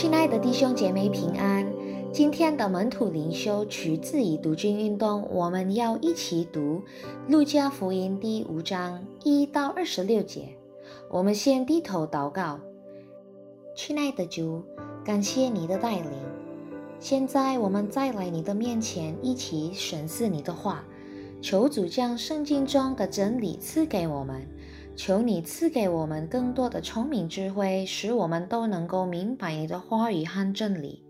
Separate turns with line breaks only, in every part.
亲爱的弟兄姐妹平安。今天的门徒灵修取自于读经运动，我们要一起读《路加福音》第五章一到二十六节。我们先低头祷告，亲爱的主，感谢你的带领。现在我们再来你的面前，一起审视你的话，求主将圣经中的真理赐给我们。求你赐给我们更多的聪明智慧，使我们都能够明白你的话语和真理。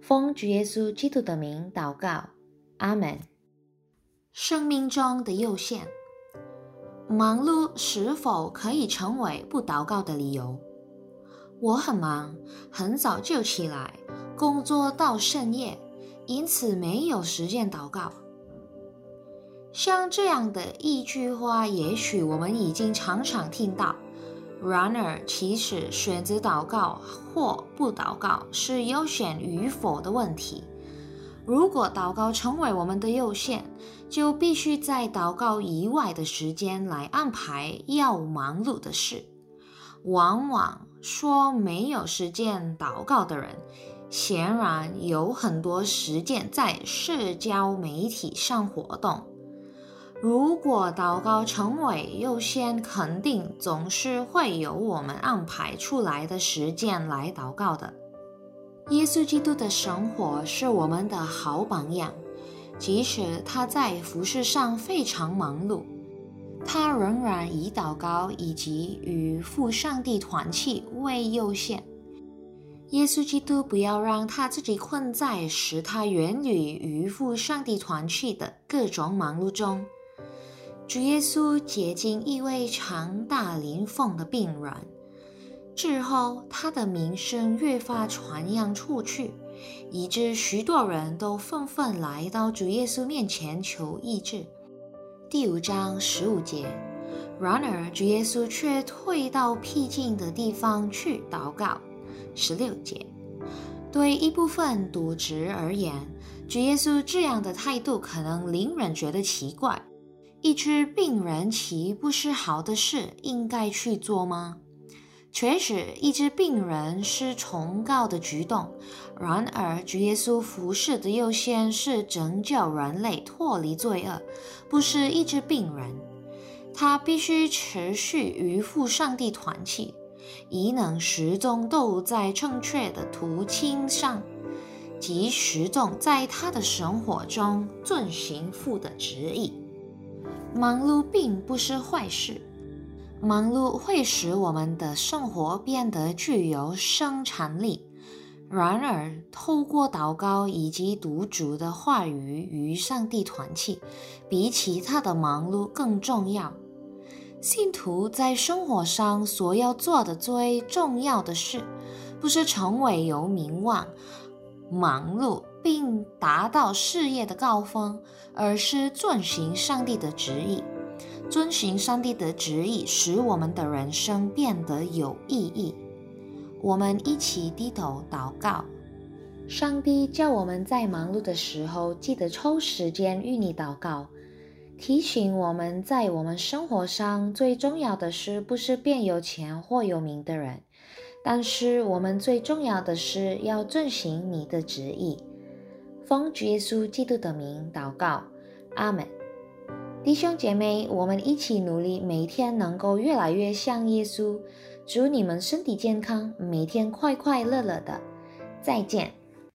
奉主耶稣基督的名祷告，阿门。生命中的有限，忙碌是否可以成为不祷告的理由？我很忙，很早就起来工作到深夜，因此没有时间祷告。像这样的一句话，也许我们已经常常听到。然而，其实选择祷告或不祷告是优先与否的问题。如果祷告成为我们的优先，就必须在祷告以外的时间来安排要忙碌的事。往往说没有时间祷告的人，显然有很多时间在社交媒体上活动。如果祷告成为优先，肯定总是会有我们安排出来的时间来祷告的。耶稣基督的生活是我们的好榜样，即使他在服饰上非常忙碌，他仍然以祷告以及与父上帝团契为优先。耶稣基督不要让他自己困在使他远离与父上帝团契的各种忙碌中。主耶稣接近一位长大临风的病人之后，他的名声越发传扬出去，以致许多人都纷纷来到主耶稣面前求医治。第五章十五节。然而，主耶稣却退到僻静的地方去祷告。十六节。对一部分渎职而言，主耶稣这样的态度可能令人觉得奇怪。医治病人岂不是好的事，应该去做吗？确实，医治病人是崇高的举动。然而，主耶稣服侍的优先是拯救人类脱离罪恶，不是医治病人。他必须持续与父上帝团契，以能始终都在正确的途径上，即始终在他的生活中遵行父的旨意。忙碌并不是坏事，忙碌会使我们的生活变得具有生产力。然而，透过祷告以及读主的话语与上帝团契，比其他的忙碌更重要。信徒在生活上所要做的最重要的事，不是成为有名望、忙碌。并达到事业的高峰，而是遵循上帝的旨意。遵循上帝的旨意，使我们的人生变得有意义。我们一起低头祷告，上帝叫我们在忙碌的时候，记得抽时间与你祷告，提醒我们在我们生活上最重要的是，不是变有钱或有名的人，但是我们最重要的是要遵循你的旨意。奉主耶稣基督的名祷告，阿门。弟兄姐妹，我们一起努力，每天能够越来越像耶稣。祝你们身体健康，每天快快乐乐的。再见。